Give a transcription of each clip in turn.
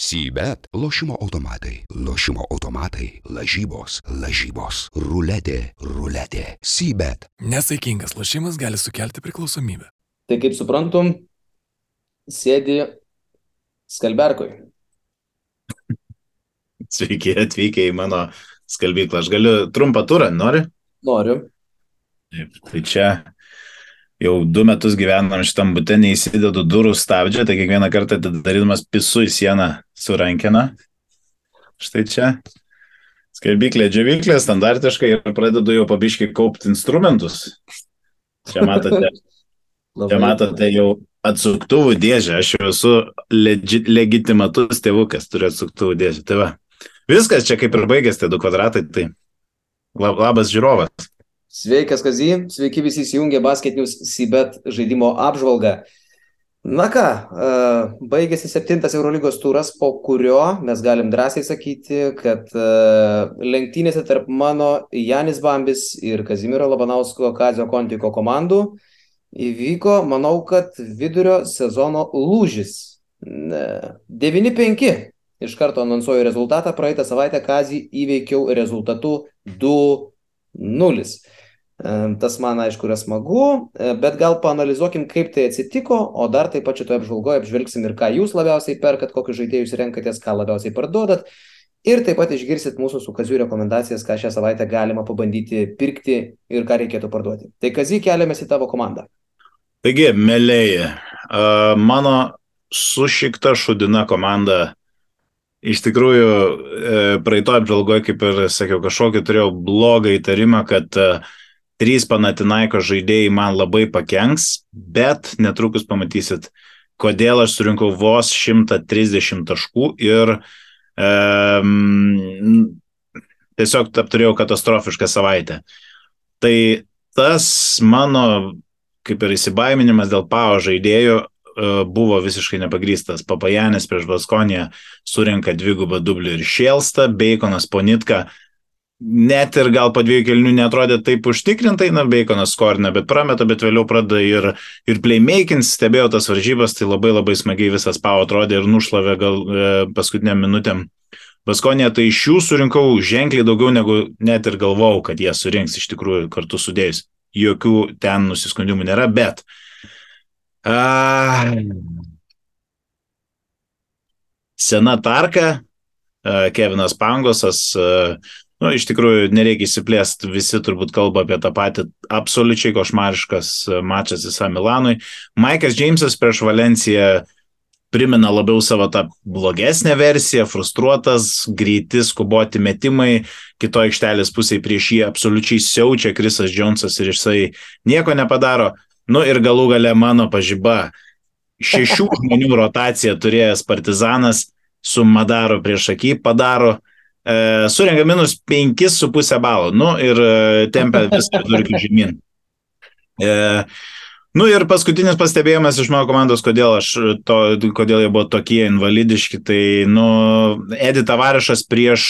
Sybet - lošimo automatai, lošimo automatai, lažybos, lažybos, ruletė, ruletė. Sybet. Nesaikingas lošimas gali sukelti priklausomybę. Tai kaip suprantum, sėdi skalberkoj. Sveiki atvykę į mano skalbyklą. Aš galiu trumpą turą, nori? Noriu. Taip, tai čia jau du metus gyvenam šitam būte, neįsidedu durų stabdžio, tai kiekvieną kartą atidarydamas pisu į sieną surankina. Štai čia. Skalbyklė, džiavyklė, standartiškai ir pradedu jau pabiškai kaupti instrumentus. Čia matote, čia matote jau atsuktuvų dėžę. Aš jau esu legi, legitimatus tėvukas, turiu atsuktuvų dėžę. Tai va. Viskas čia kaip ir baigėsi, tie du kvadratai. Tai labas žiūrovas. Sveikas, Kazy, sveiki visi įsijungę Basket News Sibet žaidimo apžvalgą. Na ką, baigėsi septintas Eurolygos turas, po kurio mes galim drąsiai sakyti, kad lenktynėse tarp mano Janis Bambis ir Kazimiro Labanausko Kazio Kontiko komandų įvyko, manau, kad vidurio sezono lūžis. 9-5 iš karto anonsuoju rezultatą, praeitą savaitę Kazį įveikiau rezultatu 2-0. Tas man aišku yra smagu, bet gal panalizuokim, kaip tai atsitiko, o dar taip pat šitoje apžvalgoje apžvelgsim ir ką jūs labiausiai perkat, kokius žaidėjus renkatės, ką labiausiai parduodat. Ir taip pat išgirsit mūsų su Kaziu rekomendacijas, ką šią savaitę galima pabandyti pirkti ir ką reikėtų parduoti. Tai Kazy keliamės į tavo komandą. Taigi, mėlyje, mano sušikta šudina komanda iš tikrųjų praeitoje apžvalgoje, kaip ir sakiau, kažkokį turėjau blogą įtarimą, kad uh, trys Panatinaiko žaidėjai man labai pakenks, bet netrukus pamatysit, kodėl aš surinkau vos 130 taškų ir um, tiesiog apturėjau katastrofišką savaitę. Tai tas mano, kaip ir įsibaiminimas dėl pavo žaidėjų, buvo visiškai nepagrystas. Papajanis prieš Baskoniją surinka dvigubą dublį ir šėlstą, Baconas Ponitka net ir gal po dviejų kelnių netrodė taip užtikrintai, na, Baconas skorina, bet prameta, bet vėliau pradeda ir, ir playmaking, stebėjau tas varžybas, tai labai labai smagiai visas pau atrodė ir nušlavė gal e, paskutiniam minutėm. Baskonė, tai iš jų surinkau ženkliai daugiau negu net ir galvau, kad jie surinks iš tikrųjų kartu sudėjus. Jokių ten nusiskundimų nėra, bet. A, sena tarka, Kevinas Pangosas, Nu, iš tikrųjų, nereikia įsiplėsti, visi turbūt kalba apie tą patį absoliučiai košmariškas mačas visam Milanui. Maikas Džeimsas prieš Valenciją primena labiau savo tą blogesnę versiją, frustruotas, greiti, skuboti metimai, kito aikštelės pusėje prieš jį absoliučiai siaučia Krisas Džonsas ir jisai nieko nepadaro. Nu ir galų gale mano pažyba. Šešių žmonių rotaciją turėjęs Partizanas su Madaro prieš akį padaro e, surenka minus 5,5 balo. Nu ir e, tempia visą vidurkį žemyn. E, nu ir paskutinis pastebėjimas iš mano komandos, kodėl, aš to, kodėl jie buvo tokie invalidiški. Tai, nu, Edita Varišas prieš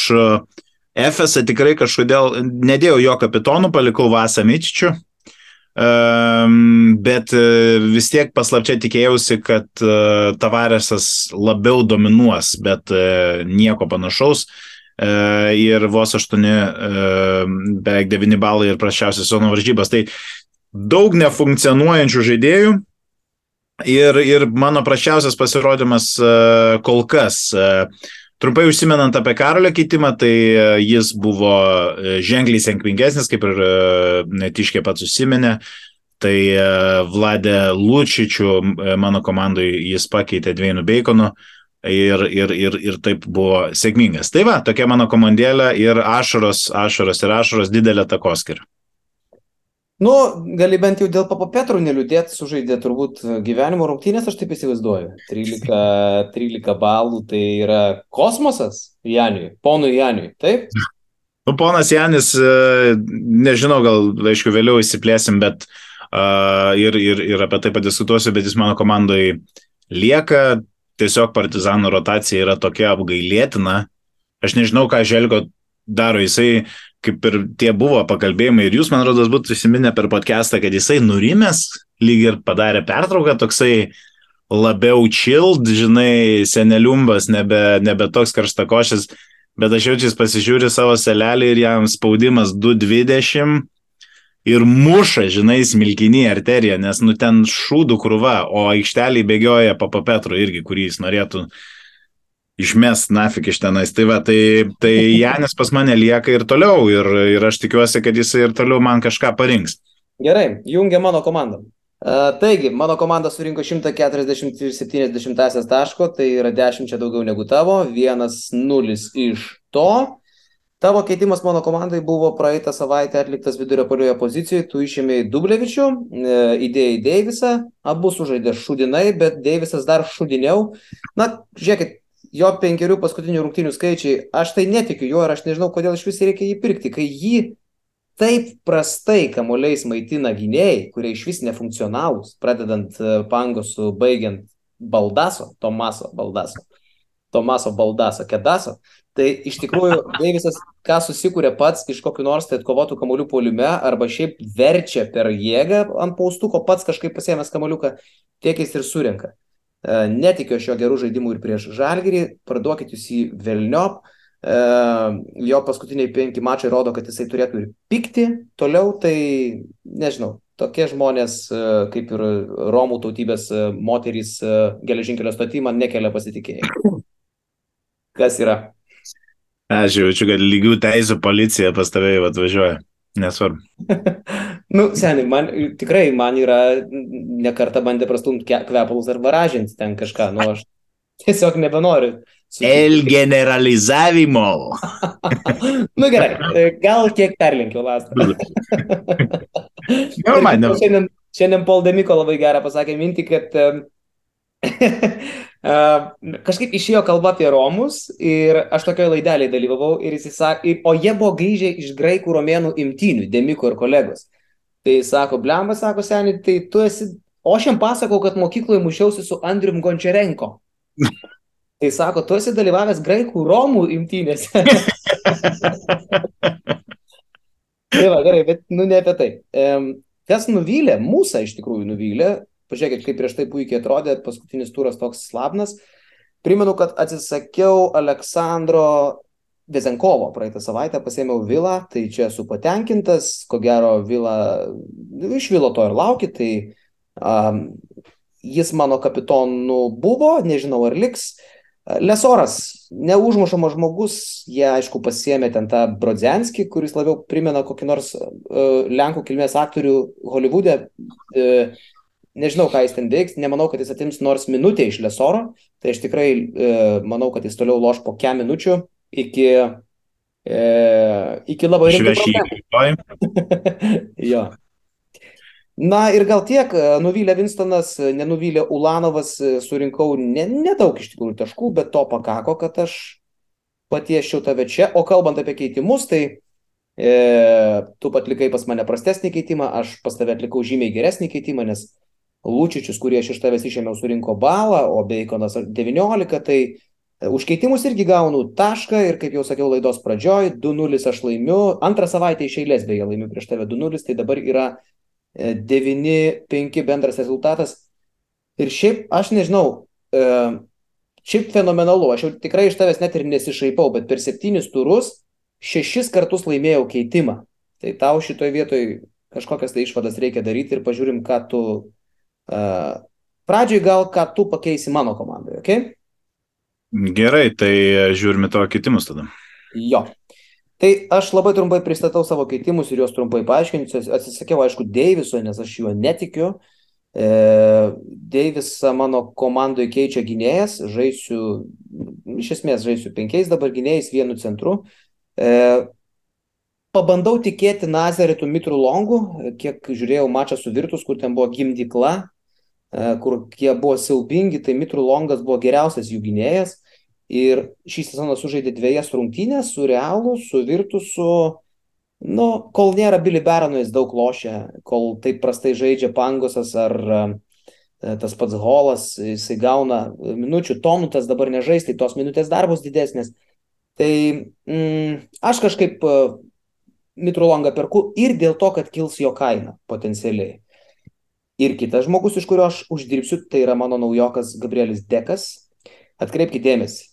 FS tikrai kažkodėl nedėjau jo kapitonų, palikau Vasą Mičičių. Um, bet vis tiek paslapčia tikėjausi, kad uh, Tavaresas labiau dominuos, bet uh, nieko panašaus. Uh, E, ir vos 8, e, beveik 9 balai ir prašiausias sezono varžybas. Tai daug nefunkcionuojančių žaidėjų ir, ir mano prašiausias pasirodymas e, kol kas. Trumpai užsimenant apie Karolio keitimą, tai jis buvo ženkliai senkmingesnis, kaip ir netiškė pats užsiminė. Tai Vladė Lučičių mano komandai jis pakeitė Dviejų Beikonų. Uh, ir, ir, ir, ir taip buvo sėkmingas. Tai va, tokia mano komandėlė ir ašaros, ašaros ir ašaros didelė takoskir. Nu, gali bent jau dėl Papo Petrų neliūdėti, sužaidė turbūt gyvenimo rungtynės, aš taip įsivaizduoju. 13, 13 balų tai yra kosmosas Janiui, ponui Janiui, taip? Nu, ponas Janis, e, nežinau, gal, aišku, vėliau įsiplėsim, bet uh, ir, ir, ir apie tai padiskutuosiu, bet jis mano komandai lieka, tiesiog partizanų rotacija yra tokia apgailėtina. Aš nežinau, ką Želgo daro. Jisai, kaip ir tie buvo pakalbėjimai, ir jūs, man rodos, būtų įsiminę per podcastą, kad jisai nurimęs, lyg ir padarė pertrauką, toksai labiau chilled, žinai, seneliumbas, nebe, nebe toks karštakošis, bet aš jaučiu, jis pasižiūri savo selelį ir jam spaudimas 220 ir muša, žinai, smilkinį arteriją, nes nu ten šūdų krūva, o aikštelį bėgioja Papa Petru irgi, kurį jis norėtų išmest nafik iš tenais. Tai va, tai, tai Janis pas mane lieka ir toliau ir, ir aš tikiuosi, kad jis ir toliau man kažką parinks. Gerai, jungia mano komandą. Uh, taigi, mano komanda surinko 140,70 taško, tai yra 10 daugiau negu tavo, 1-0 iš to. Tavo keitimas mano komandai buvo praeitą savaitę atliktas vidurio polioje pozicijoje, tu išėmėjai Dublevičių, e, įdėjai Deivisą, abu sužaidė šudinai, bet Deivisas dar šudiniau. Na, žiūrėkit, jo penkerių paskutinių rungtynių skaičiai, aš tai netikiu juo ir aš nežinau, kodėl iš vis reikia jį pirkti, kai jį taip prastai kamuoliais maitina gynėjai, kurie iš vis nefunkcionalūs, pradedant e, Pangosu, baigiant Baldaso, Tomaso Baldaso, Tomaso Baldaso, Kedaso. Tai iš tikrųjų Deivisas, ką susikūrė pats iš kokių nors tai atkovotų kamolių poliume arba šiaip verčia per jėgą ant paustuko, pats kažkaip pasiemęs kamoliuką, tiek jis ir surinka. E, netikiu šio gerų žaidimų ir prieš Žalgirį, parduokit jūs į Velniop. E, jo paskutiniai penki mačai rodo, kad jisai turėtų ir pikti toliau, tai nežinau, tokie žmonės e, kaip ir Romų tautybės moterys geležinkelio stotį man nekelia pasitikėjimo. Kas yra? Aš jaučiu, kad lygių teisų policija pas tave atvažiuoja. Nesvarbu. nu, seniai, man tikrai, man yra nekarta bandė prastumti kvepalus ar varažinti ten kažką, nu aš tiesiog nebenoriu. Sutikti. El generalizavimo. nu gerai, gal kiek perlinkiau lastą. šiandien, šiandien Paul Demiko labai gerą pasakė mintį, kad kažkaip išėjo kalba apie Romus ir aš tokioje laidelėje dalyvavau ir jis sakė, o jie buvo grįžę iš graikų romėnų imtynių, Demiko ir kolegos. Tai sako, blemba, sako seniai, tai tu esi, o aš jam pasakau, kad mokykloje mušiausi su Andrium Gončerenko. Tai sako, tu esi dalyvavęs graikų romų imtynėse. tai va, gerai, bet nu ne apie tai. Kas nuvylė, mūsų iš tikrųjų nuvylė, Pažiūrėkit, kaip prieš tai puikiai atrodė, paskutinis turas toks slabnas. Primenu, kad atsisakiau Aleksandro Vezenkovo praeitą savaitę, pasėmiau vilą, tai čia esu patenkintas, ko gero vilą, iš vilo to ir lauki, tai um, jis mano kapitonu buvo, nežinau ar liks. Lesoras, neužmušamas žmogus, jie aišku pasiemė ten tą Brodzenskį, kuris labiau primena kokį nors uh, Lenkų kilmės aktorių Hollywoode. Uh, Nežinau, ką jis ten veiks, nemanau, kad jis atims nors minutę iš Lesoro, tai aš tikrai e, manau, kad jis toliau loš po kem minučių iki, e, iki labai rimtų. jo. Na ir gal tiek, e, nuvylė Winstonas, e, nenuvylė Ulanovas, e, surinkau nedaug ne iš tikrųjų taškų, bet to pakako, kad aš patiešiau tave čia. O kalbant apie keitimus, tai e, tu atlikai pas mane prastesnį keitimą, aš pas tave atlikau žymiai geresnį keitimą, nes Lūčičius, kurie aš iš tavęs išėmiau, surinko balą, o Beikonas 19, tai e, už keitimus irgi gaunu tašką ir, kaip jau sakiau laidos pradžioj, 2-0 aš laimiu, antrą savaitę iš eilės beje laimiu prieš tave 2-0, tai dabar yra 9-5 e, bendras rezultatas. Ir šiaip, aš nežinau, e, šiaip fenomenalu, aš jau tikrai iš tavęs net ir nesišaipau, bet per septynis turus šešis kartus laimėjau keitimą. Tai tau šitoje vietoje kažkokias tai išvadas reikia daryti ir pažiūrim, ką tu Pradžiai gal ką tu pakeisi mano komandai, ok? Gerai, tai žiūrime tavo keitimus tada. Jo. Tai aš labai trumpai pristatau savo keitimus ir juos trumpai paaiškinsiu. Atsisakiau, aišku, Deiviso, nes aš juo netikiu. E, Deivisą mano komandoje keičia gynėjas, žaisiu, iš esmės žaisiu penkiais dabar gynėjais, vienu centru. E, pabandau tikėti Nazaritų Mitrų Longų, kiek žiūrėjau mačą su Virtus, kur ten buvo gimdykla, kur jie buvo siaubingi, tai Mitru Longas buvo geriausias jų gynėjas. Ir šį sezoną sužaidė dviejas rungtynės su Realu, su Virtusu. Nu, kol nėra Billy Barono, jis daug lošia, kol taip prastai žaidžia Pangosas ar e, tas pats Holas, jisai gauna minučių, Tonutas dabar nežais, tai tos minutės dar bus didesnės. Tai mm, aš kažkaip Mitru Longą perku ir dėl to, kad kils jo kaina potencialiai. Ir kitas žmogus, iš kurio aš uždirbsiu, tai yra mano naujokas Gabrielis Dekas. Atkreipkite dėmesį.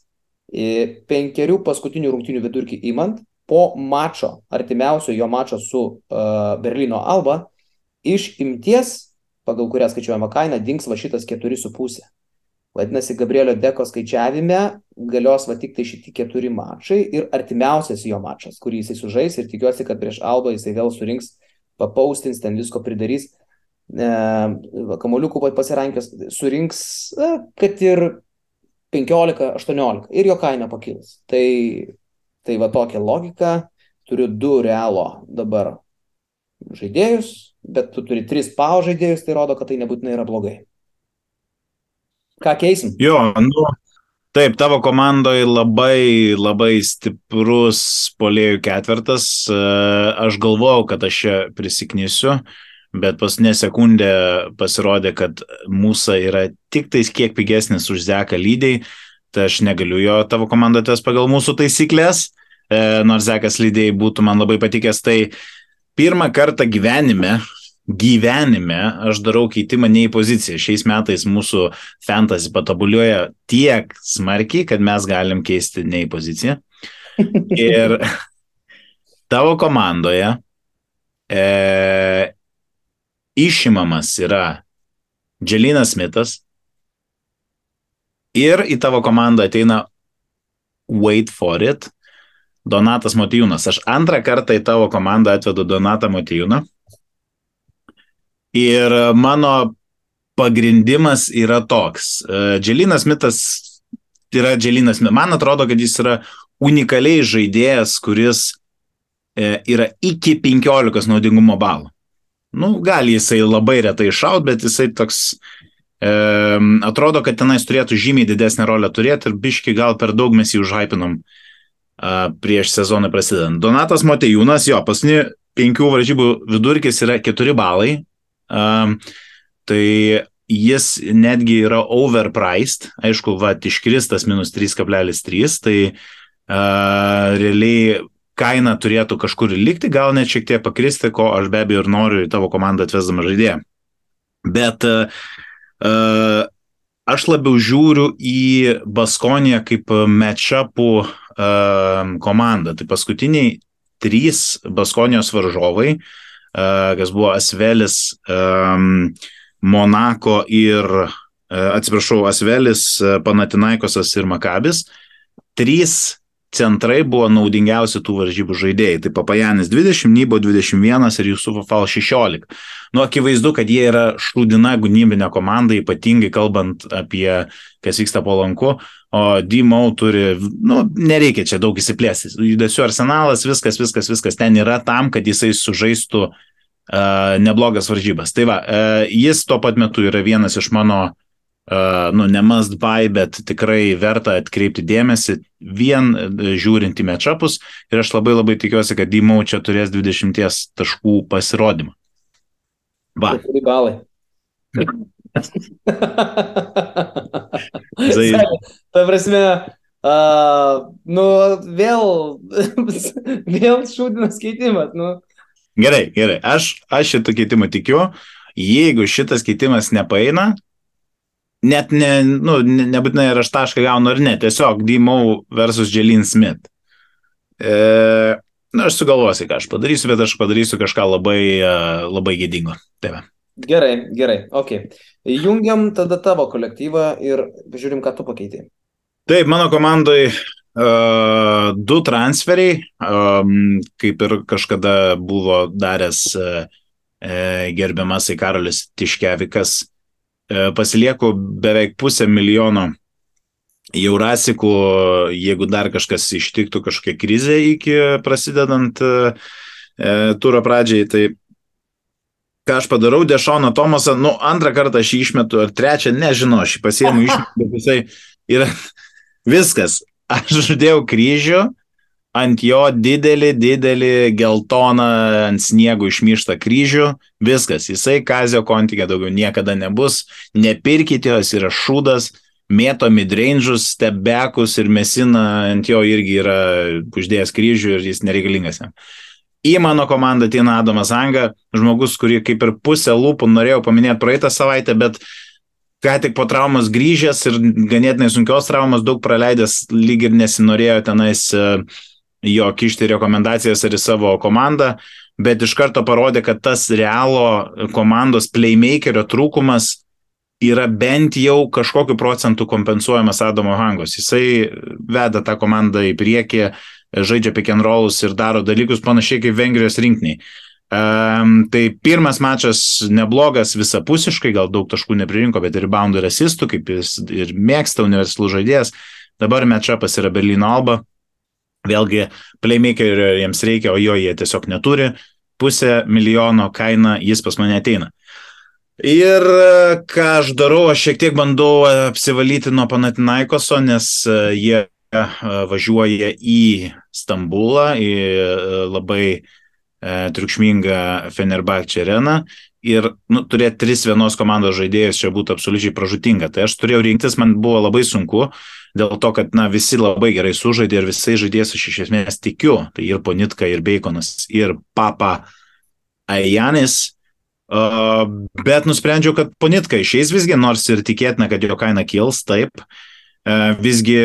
į Penkerių paskutinių rungtinių vidurkį įmant, po mačo, artimiausio jo mačo su uh, Berlyno Alba, iš imties, pagal kurią skaičiuojama kaina, dings va šitas 4,5. Vadinasi, Gabrielio Deko skaičiavime galios va tik tai šitie keturi mačai ir artimiausias jo mačas, kurį jisai sužais ir tikiuosi, kad prieš Albą jisai vėl surinks, papaustins, ten visko pridarys, e, kamoliukų pasirankios, surinks, e, kad ir 15-18 ir jo kaina pakils. Tai, tai va tokia logika, turiu du realo dabar žaidėjus, bet tu turi tris pau žaidėjus, tai rodo, kad tai nebūtinai yra blogai. Ką keisim? Jo, nu, taip, tavo komandoje labai, labai stiprus polėjų ketvirtas. E, aš galvojau, kad aš čia prisiknysiu, bet paskutinė sekundė pasirodė, kad mūsų yra tik tais kiek pigesnis už Zeką lydiai, tai aš negaliu jo tavo komandą ties pagal mūsų taisyklės, e, nors Zekas lydiai būtų man labai patikęs. Tai pirmą kartą gyvenime gyvenime aš darau keitimą ne į poziciją. Šiais metais mūsų fantasy patobulioja tiek smarkiai, kad mes galim keisti ne į poziciją. Ir tavo komandoje e, išimamas yra Dželinas Smithas ir į tavo komandą ateina Wait for it, Donatas Motijūnas. Aš antrą kartą į tavo komandą atvedu Donatą Motijūną. Ir mano pagrindimas yra toks. Dželinas Mitas yra Dželinas Mitas. Man atrodo, kad jis yra unikaliai žaidėjas, kuris e, yra iki 15 naudingumo balų. Nu, gali jisai labai retai šaut, bet jisai toks e, atrodo, kad tenais turėtų žymiai didesnę rolę turėti ir biški gal per daug mes jį užhypinom prieš sezoną prasidedant. Donatas Motejūnas, jo, pasni penkių varžybų vidurkis yra 4 balai, Um, tai jis netgi yra overpriced, aišku, va, iškristas minus 3,3, tai uh, realiai kaina turėtų kažkur likti, gal net šiek tiek pakristi, ko aš be abejo ir noriu į tavo komandą atvesdama žaidėją. Bet uh, uh, aš labiau žiūriu į Baskoniją kaip matchupų uh, komandą. Tai paskutiniai trys Baskonijos varžovai uh, kas buvo Asvelis, Monako ir, atsiprašau, Asvelis, Panatinaikosas ir Makabis. Trys centrai buvo naudingiausi tų varžybų žaidėjai. Tai Papajanis 20, Nybo 21 ir Jusufo Fal 16. Nu, akivaizdu, kad jie yra šūdina gynybinė komanda, ypatingai kalbant apie, kas vyksta polanku, o Dymau turi, nu, nereikia čia daug įsiplėsti. Judesių arsenalas, viskas, viskas, viskas ten yra tam, kad jisai sužaistų uh, neblogas varžybas. Tai va, uh, jis tuo pat metu yra vienas iš mano Uh, nu, ne must buy, bet tikrai verta atkreipti dėmesį vien žiūrint į matchupus ir aš labai labai tikiuosi, kad Dymau čia turės 20 taškų pasirodymą. Va. 4 balai. Zai. Ta prasme, uh, nu, vėl, vėl šūdinas keitimas. Nu. Gerai, gerai, aš, aš šitą keitimą tikiu. Jeigu šitas keitimas nepaeina, net ne, nu, ne, nebūtinai ar aš tašką gaunu ar ne, tiesiog Dymau versus Jelin Smith. E, na, aš sugalvosiu, ką aš padarysiu, bet aš padarysiu kažką labai, e, labai gėdingo. Taip. Gerai, gerai, ok. Jungiam tada tavo kolektyvą ir žiūrim, ką tu pakeitai. Taip, mano komandai uh, du transferiai, um, kaip ir kažkada buvo daręs uh, gerbiamas Karolis Tiškevikas E, pasilieku beveik pusę milijono jaurasikų, jeigu dar kažkas ištiktų kažkokia krizė iki prasidedant e, e, turo pradžiai, tai ką aš padarau, Dešoną Tomasą, nu, antrą kartą aš jį išmetu, ar trečią, nežinau, aš jį pasiemu išmetu, bet jisai yra viskas. Aš žudėjau kryžių, ant jo didelį, didelį geltoną ant sniego išmyštą kryžių, viskas, jisai kazio kontikė daugiau niekada nebus, nepirkite jos, yra šūdas, mėto midrange'us, stebekus ir mesina. Ant jo irgi yra uždėjęs kryžių ir jis nereikalingas jam. Į mano komandą ateina Adamas Anga, žmogus, kurį kaip ir pusę lūpų norėjau paminėti praeitą savaitę, bet ką tik po traumos grįžęs ir ganėtinai sunkios traumos, daug praleidęs, lyg ir nesinorėjo tenais e, jo kišti rekomendacijas ir į savo komandą, bet iš karto parodė, kad tas realo komandos playmakerio trūkumas yra bent jau kažkokiu procentu kompensuojamas Adamo Hangos. Jisai veda tą komandą į priekį, žaidžia pick and rollus ir daro dalykus panašiai kaip Vengrijos rinkiniai. Um, tai pirmas mačas neblogas visapusiškai, gal daug taškų nepririnko, bet ir reboundų ir asistų, kaip jis ir mėgsta universalų žaidėjas. Dabar matchupas yra Berlyno Alba. Vėlgi, playmakerio jiems reikia, o jo jie tiesiog neturi. Pusę milijono kaina jis pas mane ateina. Ir ką aš darau, aš šiek tiek bandau apsivalyti nuo Panatinaikoso, nes jie važiuoja į Stambulą, į labai E, triukšmingą Fenerbahčia areną ir nu, turėti tris vienos komandos žaidėjus čia būtų absoliučiai pražutinga. Tai aš turėjau rinktis, man buvo labai sunku, dėl to, kad na, visi labai gerai sužaidė ir visai žaidėjais aš iš esmės tikiu. Tai ir Ponitka, ir Baconas, ir Papa Ajanis. Uh, bet nusprendžiau, kad Ponitka išeis visgi, nors ir tikėtina, kad jo kaina kils, taip. Uh, visgi,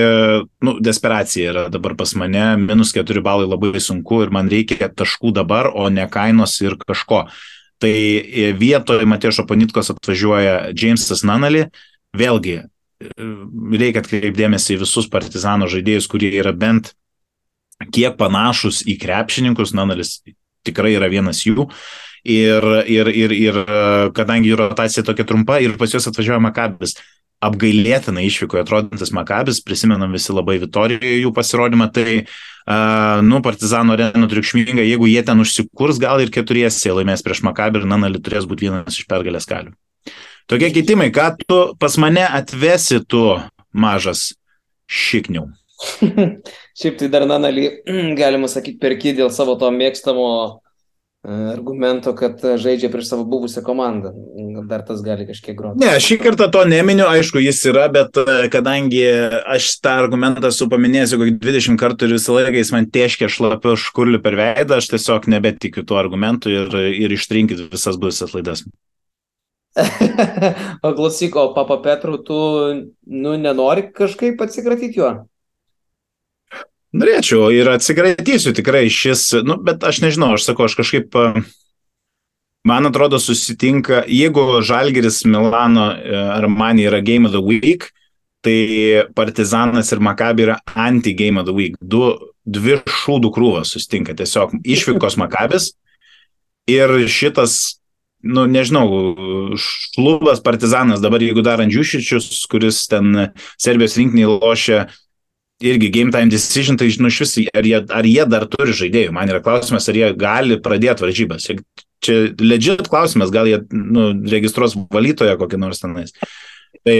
nu, desperacija yra dabar pas mane, minus 4 balai labai sunku ir man reikia taškų dabar, o ne kainos ir kažko. Tai e, vietoje Matėšo Panitkos atvažiuoja Jamesas Nanali, vėlgi e, reikia atkreipdėmėsi į visus partizano žaidėjus, kurie yra bent kiek panašus į krepšininkus, Nanalis tikrai yra vienas jų. Ir, ir, ir, ir kadangi jų rotacija tokia trumpa ir pas juos atvažiuoja Makabis, apgailėtinai išvykoje atrodantis Makabis, prisimenam visi labai Vitorijoje jų pasirodymą, tai, uh, nu, Partizano arena triukšminga, jeigu jie ten užsikurs, gal ir keturiesi laimės prieš Makabį ir Nanali turės būti vienas iš pergalės kelių. Tokie keitimai, ką tu pas mane atvesi tu mažas šikniau. Šiaip tai dar Nanali, galima sakyti, perki dėl savo to mėgstamo argumento, kad žaidžia prieš savo buvusią komandą. Dar tas gali kažkiek groti. Ne, šį kartą to neminiu, aišku, jis yra, bet e, kadangi aš tą argumentą esu paminėjęs kokį 20 kartų ir visą laiką jis man tieškia šlapiu škurliu per veidą, aš tiesiog nebetikiu tuo argumentu ir, ir ištrinkit visas buvusias laidas. o klausyk, o Papa Petru, tu nu, nenori kažkaip atsikratyti juo? Norėčiau ir atsikratysiu tikrai šis, nu, bet aš nežinau, aš sakau, aš kažkaip, man atrodo, susitinka, jeigu Žalgeris Milano ar man yra Game of the Week, tai Partizanas ir Makabi yra anti-Game of the Week. Du, dvi šūdų krūvos susitinka, tiesiog išvykos Makabis ir šitas nu, nežinau, šlubas partizanas, dabar jeigu dar Andžiušičius, kuris ten Serbijos rinkiniai lošia irgi game time decision, tai žinau, iš vis, ar jie, ar jie dar turi žaidėjų. Man yra klausimas, ar jie gali pradėti varžybas. Čia legit klausimas, gal jie nu, registruos valytoją kokį nors tenais. Tai...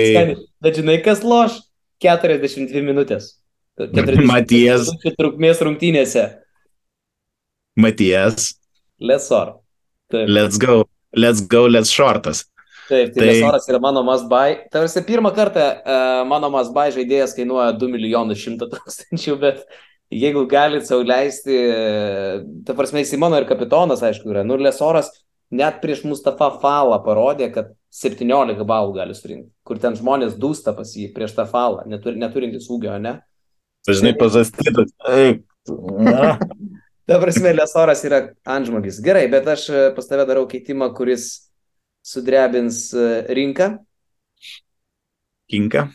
Bet žinai, kas loš? 42 minutės. 40 Matijas. Trukmės rungtynėse. Matijas. Lesor. Taip. Let's go. Let's go, let's shortas. Taip, tai, tai Lesoras yra mano buy. Tarsi pirmą kartą uh, mano buy žaidėjas kainuoja 2 milijonus 100 tūkstančių, bet jeigu galite sau leisti, ta prasme, jis mano ir kapitonas, aišku, yra. Nu, Lesoras net prieš Mustafa Falą parodė, kad 17 balų gali surinkti, kur ten žmonės dūsta pas jį prieš tą Falą, netur, neturintis ūgio, ne? Dažnai pazastytas. Ta prasme, Lesoras yra antžmogis. Gerai, bet aš pas tave darau keitimą, kuris sudrebins e, rinką. Kinka.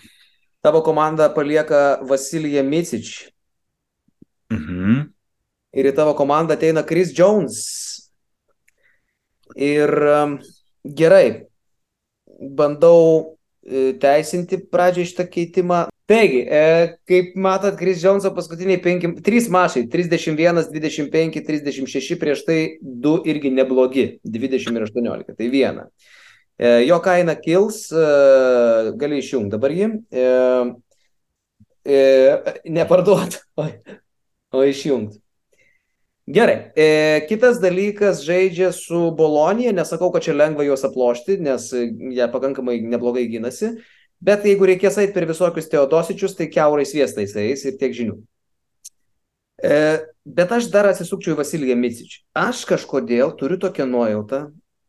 Tavo komanda palieka Vasiliją Micič. Mhm. Ir į tavo komandą ateina Chris Jones. Ir gerai, bandau e, teisinti pradžią šitą keitimą. Taigi, e, kaip matot, Kris Džonso paskutiniai 5, 3 mašai, 31, 25, 36, prieš tai 2 irgi neblogi, 20 ir 18, tai viena. E, jo kaina kils, e, gali išjungti dabar jį, e, e, neparduot, o, o išjungti. Gerai, e, kitas dalykas žaidžia su Bolonija, nesakau, kad čia lengva juos aplošti, nes jie pakankamai neblogai gynasi. Bet jeigu reikės eiti per visokius teodosičius, tai keurai sviestais eis ir tiek žinių. E, Bet aš dar atsisukčiau į Vasiliją Micičių. Aš kažkodėl turiu tokią nuojautą,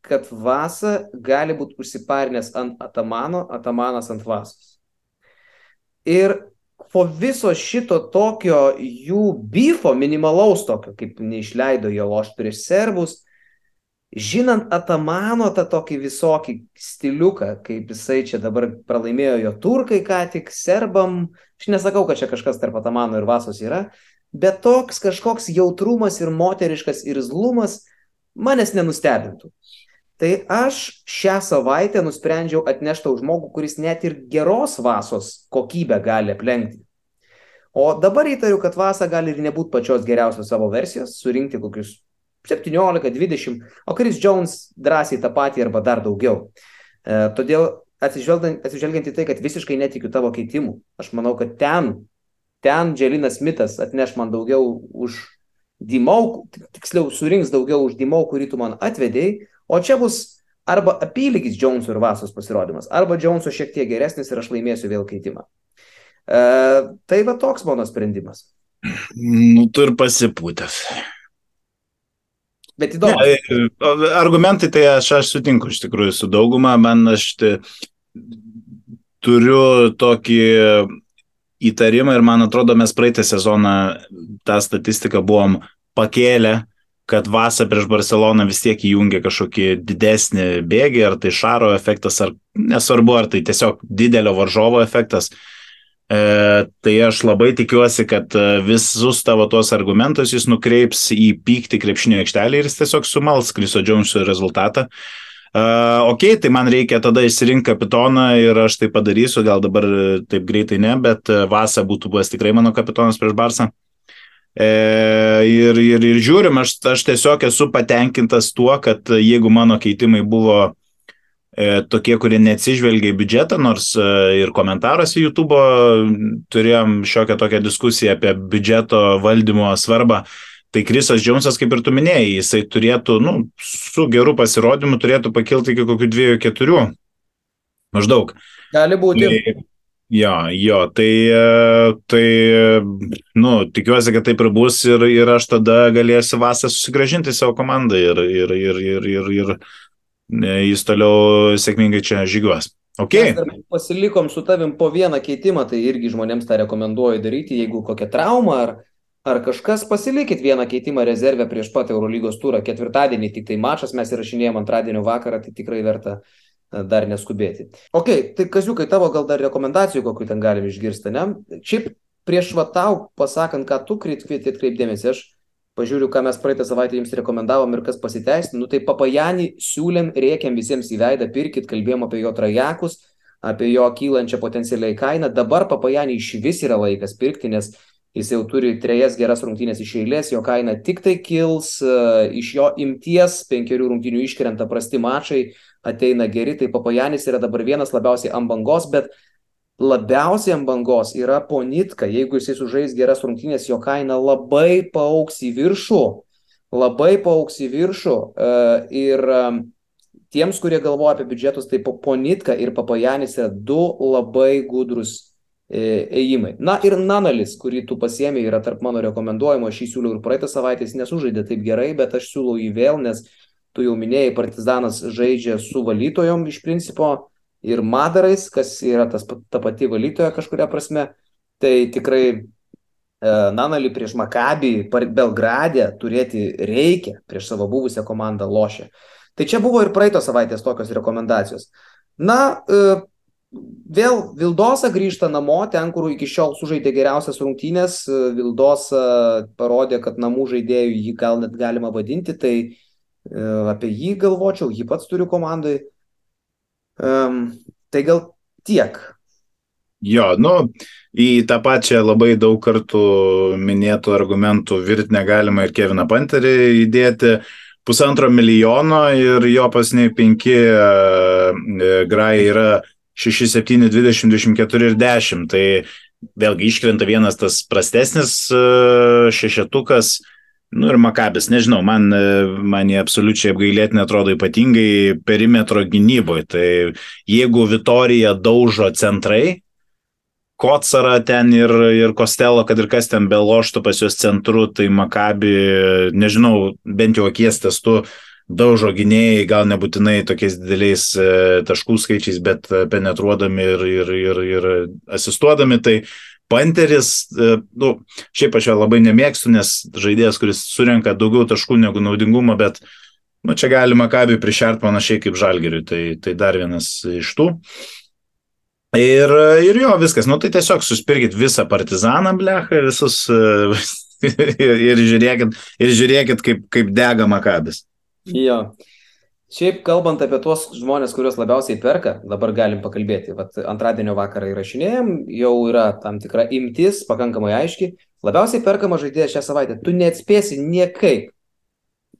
kad Vasa gali būti užsiparinęs ant Atamano, Atamanas ant Vasos. Ir po viso šito tokio jų bifo, minimalaus tokio, kaip neišleido jo loš prieš serbus, žinant Atamano tą tokį visokį stiliuką, kaip jisai čia dabar pralaimėjo jo turkai ką tik, serbam, aš nesakau, kad čia kažkas tarp Atamano ir Vasos yra, bet toks kažkoks jautrumas ir moteriškas irzlumas manęs nenustebintų. Tai aš šią savaitę nusprendžiau atnešti tau žmogų, kuris net ir geros vasos kokybę gali aplenkti. O dabar įtariu, kad vasa gali ir nebūti pačios geriausios savo versijos, surinkti kokius 17, 20, o Chris Jones drąsiai tą patį arba dar daugiau. E, todėl atsižvelgiant, atsižvelgiant į tai, kad visiškai netikiu tavo keitimų, aš manau, kad ten, ten Dželinas Mitas atneš man daugiau už Dimau, tiksliau surinks daugiau už Dimau, kurį tu man atvedėjai, O čia bus arba apylygis Jonesų ir Vasos pasirodymas, arba Jonesų šiek tiek geresnis ir aš laimėsiu vėl keitimą. E, tai va toks mano sprendimas. Nu, tu ir pasipūtęs. Bet įdomu. Ne, argumentai tai aš, aš sutinku iš tikrųjų su dauguma, man aš tai, turiu tokį įtarimą ir man atrodo mes praeitą sezoną tą statistiką buvom pakėlę kad Vasa prieš Barceloną vis tiek įjungia kažkokį didesnį bėgį, ar tai šaro efektas, ar nesvarbu, ar tai tiesiog didelio varžovo efektas. E, tai aš labai tikiuosi, kad e, visus tavo tuos argumentus jis nukreips į pyktį krepšinio aikštelį ir jis tiesiog sumals Kriso Džonsų rezultatą. Uh, ok, tai man reikia tada išsirinkti kapitoną ir aš tai padarysiu, gal dabar taip greitai ne, bet Vasa būtų buvęs tikrai mano kapitonas prieš Barsą. E, ir, ir, ir žiūrim, aš, aš tiesiog esu patenkintas tuo, kad jeigu mano keitimai buvo e, tokie, kurie neatsižvelgia į biudžetą, nors e, ir komentaruose YouTube turėjom šiokią tokią diskusiją apie biudžeto valdymo svarbą. Tai Krisas Džiaunsas, kaip ir tu minėjai, jisai turėtų, nu, su geru pasirodymu turėtų pakilti iki kokių dviejų, keturių. Maždaug. Gali būti. Tai, Jo, jo, tai, e, tai, nu, tikiuosi, kad taip ir bus ir, ir aš tada galėsiu vasą susigražinti savo komandą ir, ir, ir, ir, ir, ir e, jis toliau sėkmingai čia žygiuos. Okay. Pasilikom su tavim po vieną keitimą, tai irgi žmonėms tą rekomenduoju daryti, jeigu kokia trauma ar, ar kažkas, pasilikit vieną keitimą rezervę prieš pat Eurolygos turą. Ketvirtadienį tik tai mačas mes įrašinėjom antradienio vakarą, tai tikrai verta uh, dar neskubėti. Ok, tai kaziukai tavo gal dar rekomendacijų, kokiu ten galim išgirsti, ne? Šiaip prieš va tau pasakant, ką tu kvieti atkreipdėmėsi, aš pažiūriu, ką mes praeitą savaitę jums rekomendavom ir kas pasiteisino. Nu tai papajanį siūlėm, rėkiam visiems į veidą, pirkit, kalbėjom apie jo trajekus, apie jo kylančią potencialiai kainą. Dabar papajanį iš vis yra laikas pirkti, nes jis jau turi trejas geras rungtynės iš eilės, jo kaina tik tai kils, iš jo imties penkerių rungtynių iškrenta prasti mačai ateina geri, tai Papajanis yra dabar vienas labiausiai ant bangos, bet labiausiai ant bangos yra Ponitka. Jeigu jisai sužais geras rungtynės, jo kaina labai paauks į viršų. Labai paauks į viršų. E, ir e, tiems, kurie galvoja apie biudžetus, tai Ponitka ir Papajanis yra du labai gudrus e, ėjimai. Na ir Nanalis, kurį tu pasiemi, yra tarp mano rekomenduojimo, aš jį siūliau ir praeitą savaitę, jis nesužaidė taip gerai, bet aš siūlau jį vėl, nes tu jau minėjai, Partizanas žaidžia su valytojom iš principo ir Madarais, kas yra tas, ta pati valytoja kažkuria prasme. Tai tikrai e, Nanali prieš Makabį Belgradę turėti reikia prieš savo buvusią komandą lošę. Tai čia buvo ir praeitos savaitės tokios rekomendacijos. Na, e, vėl Vildosa grįžta namo, ten, kur iki šiol sužaidė geriausias rungtynės. Vildosa parodė, kad namų žaidėjų jį gal net galima vadinti. Tai E, apie jį galvočiau, jį pats turiu komandai. Um, tai gal tiek. Jo, nu, į tą pačią labai daug kartų minėtų argumentų virtinę galima ir Keviną Panterį įdėti pusantro milijono ir jo pasniai penki uh, grai yra 6, 7, 20, 24 ir 10. Tai vėlgi iškrenta vienas tas prastesnis uh, šešetukas. Nu ir Makabis, nežinau, man, man jie absoliučiai apgailėtinai atrodo ypatingai perimetro gynyboje. Tai jeigu Vitorija daužo centrai, Kotsarą ten ir, ir Kostelo, kad ir kas ten beloštų pas juos centru, tai Makabi, nežinau, bent jau akies testu daužo gynėjai, gal nebūtinai tokiais dideliais e, taškų skaičiais, bet penetruodami ir, ir, ir, ir asistuodami, tai Panteris, e, nu, šiaip aš jo labai nemėgstu, nes žaidėjas, kuris surenka daugiau taškų negu naudingumo, bet nu, čia galima kabį prišert panašiai kaip žalgeriui, tai, tai dar vienas iš tų. Ir, ir jo, viskas, nu tai tiesiog suspirkit visą partizaną, blechą, visus ir, ir žiūrėkit, ir žiūrėkit kaip, kaip dega makabis. Jo. Šiaip kalbant apie tuos žmonės, kuriuos labiausiai perka, dabar galim pakalbėti. Vat antradienio vakarą įrašinėjom, jau yra tam tikra imtis, pakankamai aiški. Labiausiai perkama žaidėjas šią savaitę. Tu neatspėsi niekaip.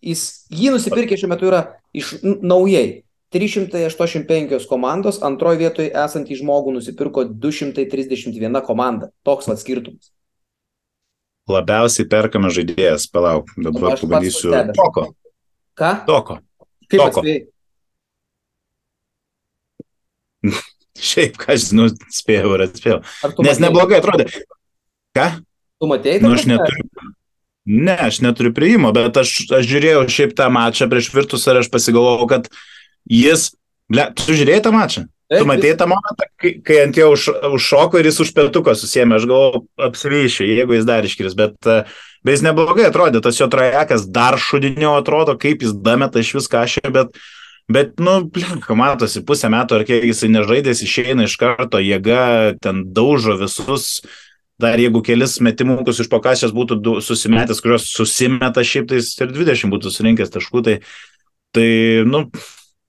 Jis, jį nusipirkė šiuo metu yra iš naujai. 385 komandos, antroje vietoje esantį žmogų nusipirko 231 komanda. Toks vad skirtumas. Labiausiai perkame žaidėjas, palauk, dabar pabandysiu. Toko. Ką? Toko. Kaip atspėjai? Šiaip, ką nu, spėjau ir atspėjau. Nes neblogai atrodė. Ką? Tu matėjai? Nu, aš neturiu. Ne, aš neturiu prieimo, bet aš, aš žiūrėjau šiaip tą mačą prieš Virtus ir aš pasigalvojau, kad jis, ble, tu žiūrėjai tą mačą? Taip, Tu matėjai tą momentą, kai, kai ant jo už, užšoko ir jis už petuko susėmė, aš galvoju, apsivyšiu, jeigu jis dar iškris, bet, e, bet jis neblogai atrodė, tas jo trajekas dar šudinio atrodo, kaip jis dameta iš viską aš, bet, bet, nu, blinka, matosi, pusę metų ar kiek jisai nežaidęs, išeina iš karto, jėga ten daužo visus, dar jeigu kelis metimukus iš pokasės būtų susimetęs, kurios susimeta šiaip, tai jis ir 20 būtų surinkęs taškų, tai, tai, nu,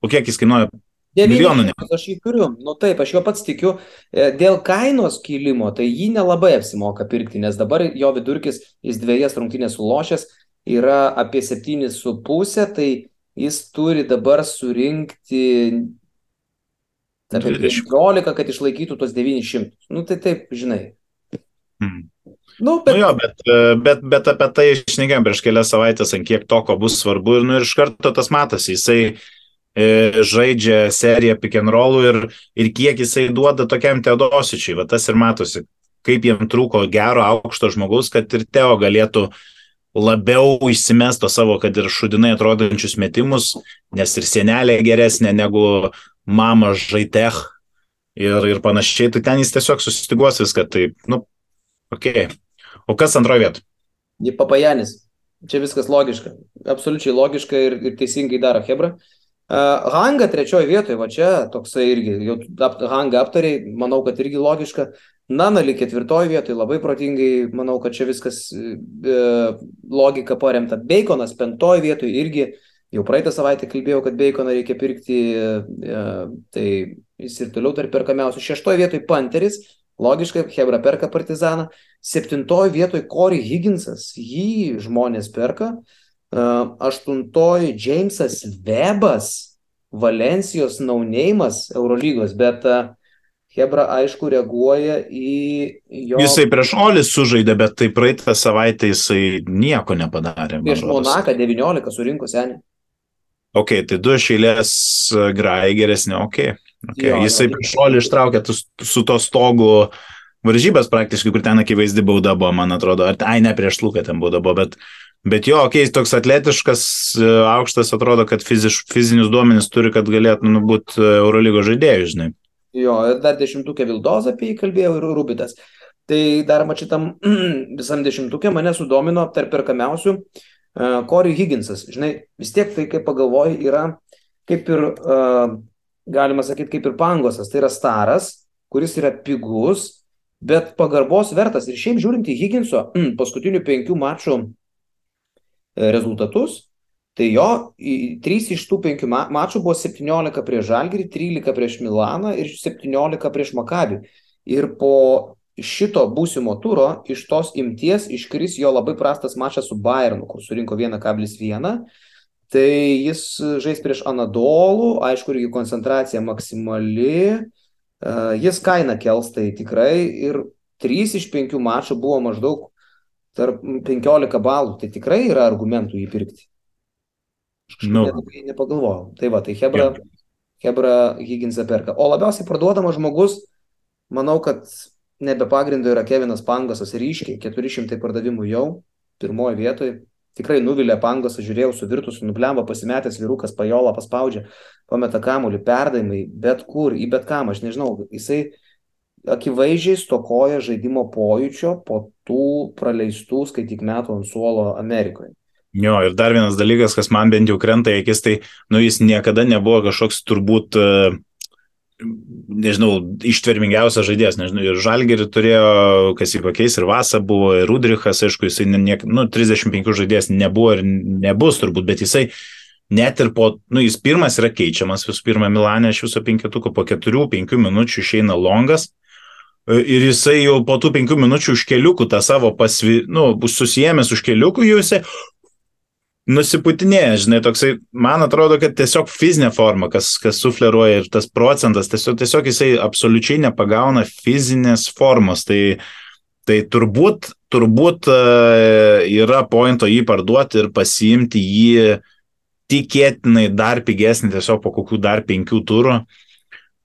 o kiek jis kainuoja? Milijonų ne. Aš jį turiu. Nu taip, aš jo pats tikiu. E, Dėl kainos kilimo, tai jį nelabai apsimoka pirkti, nes dabar jo vidurkis, jis dviejas rungtynės sulošęs, yra apie 7,5, tai jis turi dabar surinkti apie 20. 15, kad išlaikytų tuos 900. Nu tai taip, žinai. Hmm. Nu, Nu bet jo, bet, e, bet, bet apie tai išnekėjom prieš kelias savaitės, ant kiek to, ko bus svarbu ir, nu, ir iš karto tas matosi, jisai e, žaidžia seriją pick and rollų ir, ir kiek jisai duoda tokiam Teodosičiui, va tas ir matosi, kaip jam trūko gero aukšto žmogaus, kad ir Teo galėtų labiau išsimesto savo, kad ir šudinai atrodančius metimus, nes ir senelė geresnė negu mama žaitech ir, ir panašiai, tai ten jis tiesiog susistiguos viską, tai, nu, okei. Okay. O kas antroje vietoje? Papajanis. Čia viskas logiška. Absoliučiai logiška ir, ir teisingai daro Hebra. Uh, Hanga trečioje vietoje, va čia toksai irgi, jau ap, Hanga aptariai, manau, kad irgi logiška. Nanali ketvirtoje vietoje, labai protingai, manau, kad čia viskas uh, logika paremta. Baconas penktoje vietoje irgi, jau praeitą savaitę kalbėjau, kad Baconą reikia pirkti, uh, tai jis ir toliau tarp perkamiausių. Šeštoje vietoje Panteris, logiškai, Hebra perka Partizaną. Septintoje vietoje Corey Higginsas, jį žmonės perka. Uh, aštuntoji Jamesas Webas, Valencijos naunėjimas Eurolygos, bet uh, Hebra aišku reaguoja į jo Jisai prieš Olį sužaidė, bet tai praeitą savaitę jisai nieko nepadarė. prieš. Monaką 19 surinko senį. Ok, tai du šeilės grai geresni, ok. okay. Jo, jisai jo. prieš Olį ištraukė tu, su to stogu varžybas praktiškai, kur ten akivaizdi bauda buvo, man atrodo. Ar, ai, ne prieš Luką ten bauda buvo, bet, bet jo, ok, jis toks atletiškas, e, aukštas, atrodo, kad fiziš, fizinius duomenis turi, kad galėtų nu, būti Eurolygo žaidėjų, žinai. Jo, dar dešimtukė Vildoza apie jį kalbėjau ir Rubitas. Tai dar mačitam visam dešimtukė mane sudomino tarp perkamiausių uh, Corey Higginsas. Žinai, vis tiek tai, kaip pagalvoji, yra kaip ir, uh, galima sakyti, kaip ir pangosas. Tai yra staras, kuris yra pigus, bet pagarbos vertas. Ir šiaip žiūrint į Higginso paskutinių penkių mačų e, rezultatus, Tai jo į- trys iš tų penkių ma mačų buvo 17 prieš Žalgirį, 13 prieš Milaną ir 17 prieš Makabį. Ir po šito būsimo turo iš tos imties iškris jo labai prastas mačas su Bayernu, kur surinko 1,1. Tai jis žais prieš Anadolų, aišku, irgi koncentracija maksimali. E, Jis kainą kels, tai tikrai. Ir 3 iš 5 mačų buvo maždaug tarp 15 balų. Tai tikrai yra argumentų jį pirkti. Kažkaip Nu. jį nepagalvojau. Tai va, tai Hebra, Hebra Higginsą perka. O labiausiai parduodamas žmogus, manau, kad nebe pagrindo yra Kevinas Pangosas ryškiai, 400 pardavimų jau, pirmoje vietoje. Tikrai nuvilė Pangosą, žiūrėjau, suvirtus, nublemba, pasimetęs vyrukas, pajola, paspaudžia, pameta kamuolį, perdavimai, bet kur, į bet kam, aš nežinau, jisai akivaizdžiai stokoja žaidimo pojūčio po tų praleistų skaityk metų ant suolo Amerikoje. Jo, ir dar vienas dalykas, kas man bent jau krenta į akis, tai, nu, jis niekada nebuvo kažkoks turbūt, nežinau, ištvermingiausias žaidėjas, nežinau, ir Žalgerį turėjo, kas jį pakeis, ir Vasa buvo, ir Rudrichas, aišku, jisai, ne, nu, 35 žaidėjas nebuvo ir nebus turbūt, bet jisai net ir po, nu, jis pirmas yra keičiamas, visų pirma, Milanė iš viso penketuko, po 4-5 minučių išeina longas, Ir jisai jau po tų penkių minučių už keliukų tą savo pasvi, nu, susijęs už keliukų, jau jisai nusiputinėja, žinai, toksai, man atrodo, kad tiesiog fizinė forma, kas, kas sufleruoja ir tas procentas, tiesiog, tiesiog jisai absoliučiai nepagauna fizinės formos. Tai, tai turbūt, turbūt e, yra pointo jį parduoti ir pasiimti jį tikėtinai dar pigesnį, tiesiog po kokių dar penkių turų.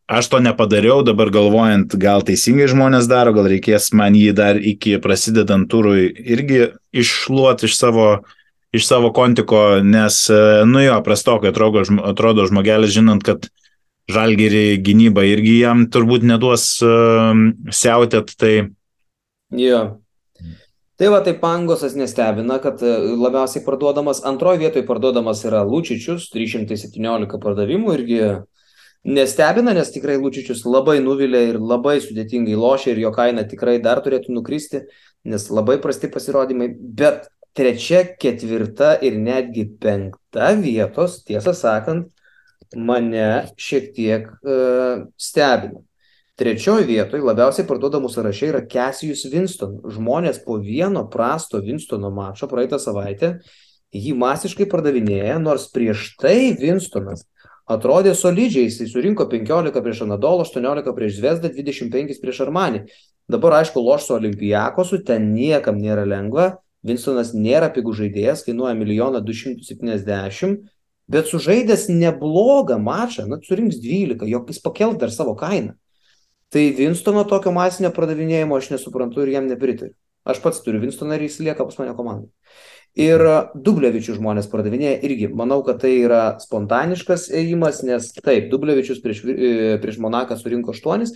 Aš to nepadariau, dabar galvojant, gal teisingai žmonės daro, gal reikės man jį dar iki prasidedant turui irgi iššluoti iš savo, iš savo kontiko, nes, e, nu jo, prastokai atrodo, atrodo žmogelis, žinant, kad žalgerį gynybą irgi jam turbūt neduos uh, siautėt, tai... Jo. Tai va, tai Pangosas nestebina, kad e, labiausiai parduodamas, antroje vietoje parduodamas yra Lučičius, 317 pardavimų irgi Nestebina, nes tikrai Lučičius labai nuvilė ir labai sudėtingai lošia ir jo kaina tikrai dar turėtų nukristi, nes labai prasti pasirodymai, bet trečia, ketvirta ir netgi penkta vietos, tiesą sakant, mane šiek tiek uh, stebina. Trečioje vietoje labiausiai parduodamų sąraše yra Cassius Winston. Žmonės po vieno prasto Winstono mačo praeitą savaitę jį masiškai pardavinėja, nors prieš tai Winstonas atrodė solidžiai, jisai surinko 15 prieš Anadolą, 18 prieš Zvezdą, 25 prieš Armanį. Dabar, aišku, loš su Olimpijakosu, ten niekam nėra lengva, Vinstonas nėra pigų žaidėjas, kainuoja 1 270, bet sužaidęs neblogą mačą, na, surinks 12, jog jis pakels dar savo kainą. Tai Vinstono tokio masinio pradavinėjimo aš nesuprantu ir jam nepritariu. Aš pats turiu Vinstoną ir jis lieka pas mane komandai. Ir Dublevičių žmonės pardavinėja irgi. Manau, kad tai yra spontaniškas ėjimas, nes taip, Dublevičius prieš, e, prieš Monaką surinko 8,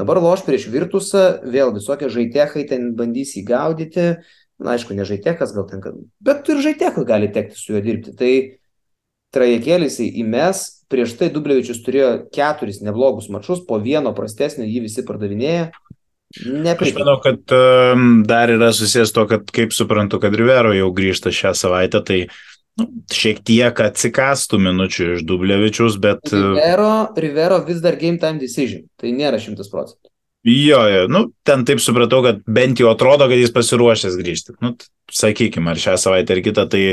dabar loš prieš Virtusą, vėl visokie žaitechai ten bandys įgaudyti. Na, aišku, ne žaitechas gal ten, bet ir žaitechai gali tekti su juo dirbti. Tai trajekėlis įmes, prieš tai Dublevičius turėjo keturis neblogus mačius, po vieno prastesnio jį visi pardavinėja. Nepritariu. Aš manau, kad um, dar yra susijęs to, kad kaip suprantu, kad Rivero jau grįžta šią savaitę, tai nu, šiek tiek atsikastų minučių iš Dublevičius, bet... Uh, Rivero, Rivero vis dar game time decision, tai nėra šimtas procentų. Jo, jo, nu, ten taip supratau, kad bent jau atrodo, kad jis pasiruošęs grįžti. Nu, sakykime, ar šią savaitę ar kitą, tai,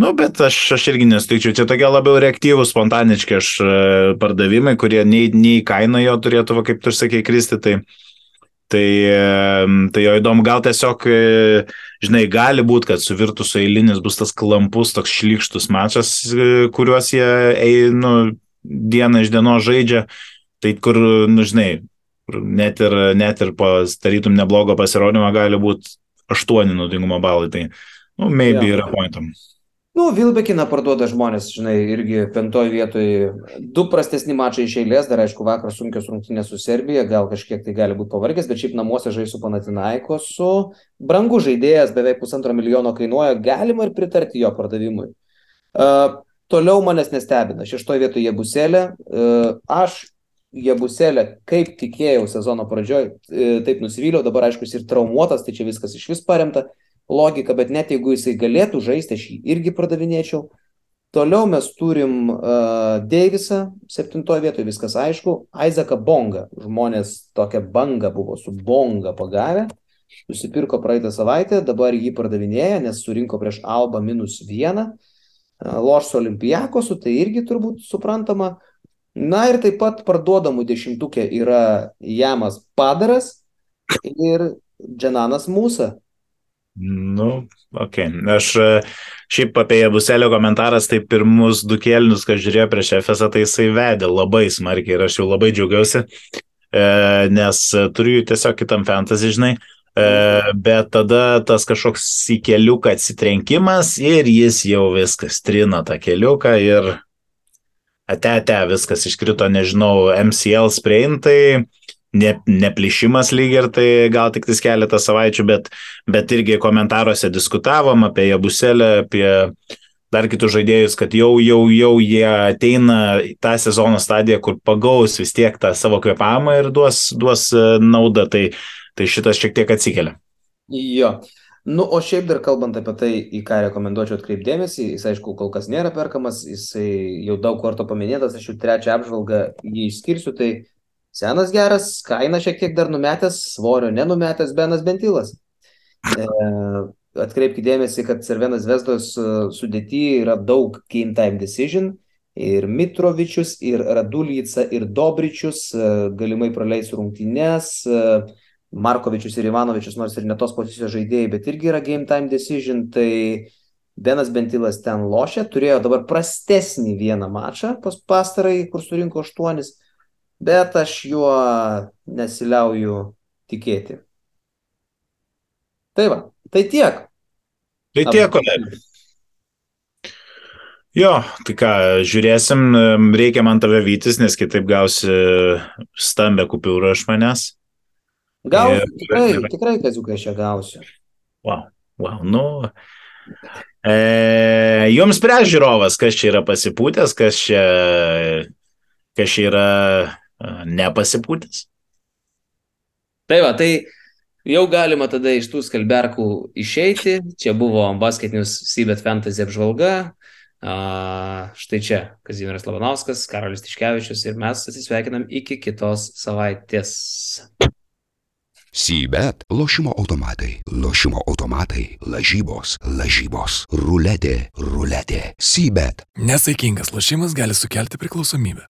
nu, bet aš, aš irgi nesutikčiau. Čia tokie labiau reaktyvūs, spontaniški aš e, pardavimai, kurie nei, nei kaina jo turėtų, va, kaip tu sakei, kristi, tai... Tai, tai jo įdomu, gal tiesiog, e, žinai, gali būti, kad su Virtusu eilinis bus tas klampus, toks šlikštus mačas, e, kuriuos jie einu dieną iš dienos žaidžia. Tai kur, nu, žinai, net ir, net ir po tarytum neblogo pasirodymo gali būti aštuoni naudingumo balai. Tai, nu, maybe ja. yra pointam. Nu, Vilbekiną parduoda žmonės, žinai, irgi pentoje vietoje. Du prastesni mačai iš eilės, dar aišku, vakar sunkios rungtynės su Serbija, gal kažkiek tai gali būti pavargęs, bet šiaip namuose žais su Panatinaiko, su brangu žaidėjas, beveik pusantro milijono kainuoja, galima ir pritarti jo pardavimui. Uh, toliau manęs nestebina, šeštoje vietoje Jebuselė. Uh, aš Jebuselė, kaip tikėjau sezono pradžioj, uh, taip nusivyliau, dabar aišku, jis ir traumuotas, tai čia viskas iš vis paremta logika, bet net jeigu jisai galėtų žaisti, aš jį irgi pardavinėčiau. Toliau mes turim uh, Deivisą, septintoje vietoje viskas aišku, Aizaką Bongą. Žmonės tokią bangą buvo su Bonga pagavę, nusipirko praeitą savaitę, dabar jį pardavinėja, nes surinko prieš Alba minus vieną. Uh, Loš su Olimpijakosu, tai irgi turbūt suprantama. Na ir taip pat parduodamų dešimtukė yra Jamas Padaras ir Džananas Mūsa. Nu, ok. Aš e, šiaip apie Buselio komentaras, tai pirmus du kėlinius, ką žiūrėjau prieš FSA, tai jisai vedė labai smarkiai ir aš jau labai džiaugiausi. nes turiu jų tiesiog kitam fantasy, žinai. Bet tada tas kažkoks į keliuką atsitrenkimas ir jis jau viskas trina tą keliuką ir ate, ate, viskas iškrito, nežinau, MCL spraintai, ne, neplišimas lyg ir tai gal tik tais keletą savaičių, bet, bet irgi komentaruose diskutavom apie Jabuselę, apie dar kitus žaidėjus, kad jau, jau, jau jie ateina į tą sezono stadiją, kur pagaus vis tiek tą savo kvepavimą ir duos, duos e, naudą, tai, tai šitas šiek tiek atsikelia. Jo. Nu, o šiaip dar kalbant apie tai, į ką rekomenduočiau atkreipdėmėsi, jis aišku kol kas nėra perkamas, jisai jau daug kartų paminėtas, aš jau trečią apžvalgą jį išskirsiu, tai senas geras, kaina šiek tiek dar numetęs, svorio nenumetęs Benas Bentilas. E, atkreipkite dėmesį, kad Cervenas Vesdos e, sudėti yra daug game time decision ir Mitrovičius, ir Radulyca, ir Dobričius e, galimai praleis rungtynes. E, Markovičius ir Ivanovičius, nors ir ne tos pozicijos žaidėjai, bet irgi yra game time decision, tai Benas Bentilas ten lošia, turėjo dabar prastesnį vieną mačą pas pastarąjį, kur surinko aštuonis, bet aš juo nesiliauju tikėti. Tai va, tai tiek. Tai tiek, kolega. Jo, tai ką, žiūrėsim, reikia man tave vytis, nes kitaip gausi stambę kupiūrą iš manęs. Gausiu, ir, tikrai, ir... tikrai kaziukai aš ją gausiu. Wow, wow, nu. E, jums prieš žiūrovas, kas čia yra pasipūtęs, kas čia, kas čia yra nepasipūtęs. Tai va, tai jau galima tada iš tų skalberkų išeiti. Čia buvo basketinius Sybet Fantasy apžvalga. A, štai čia Kazimiras Labanauskas, Karolis Tiškevičius ir mes atsisveikinam iki kitos savaitės. Sybet lošimo automatai, lošimo automatai, lažybos, lažybos, ruletė, ruletė. Sybet. Nesaikingas lošimas gali sukelti priklausomybę.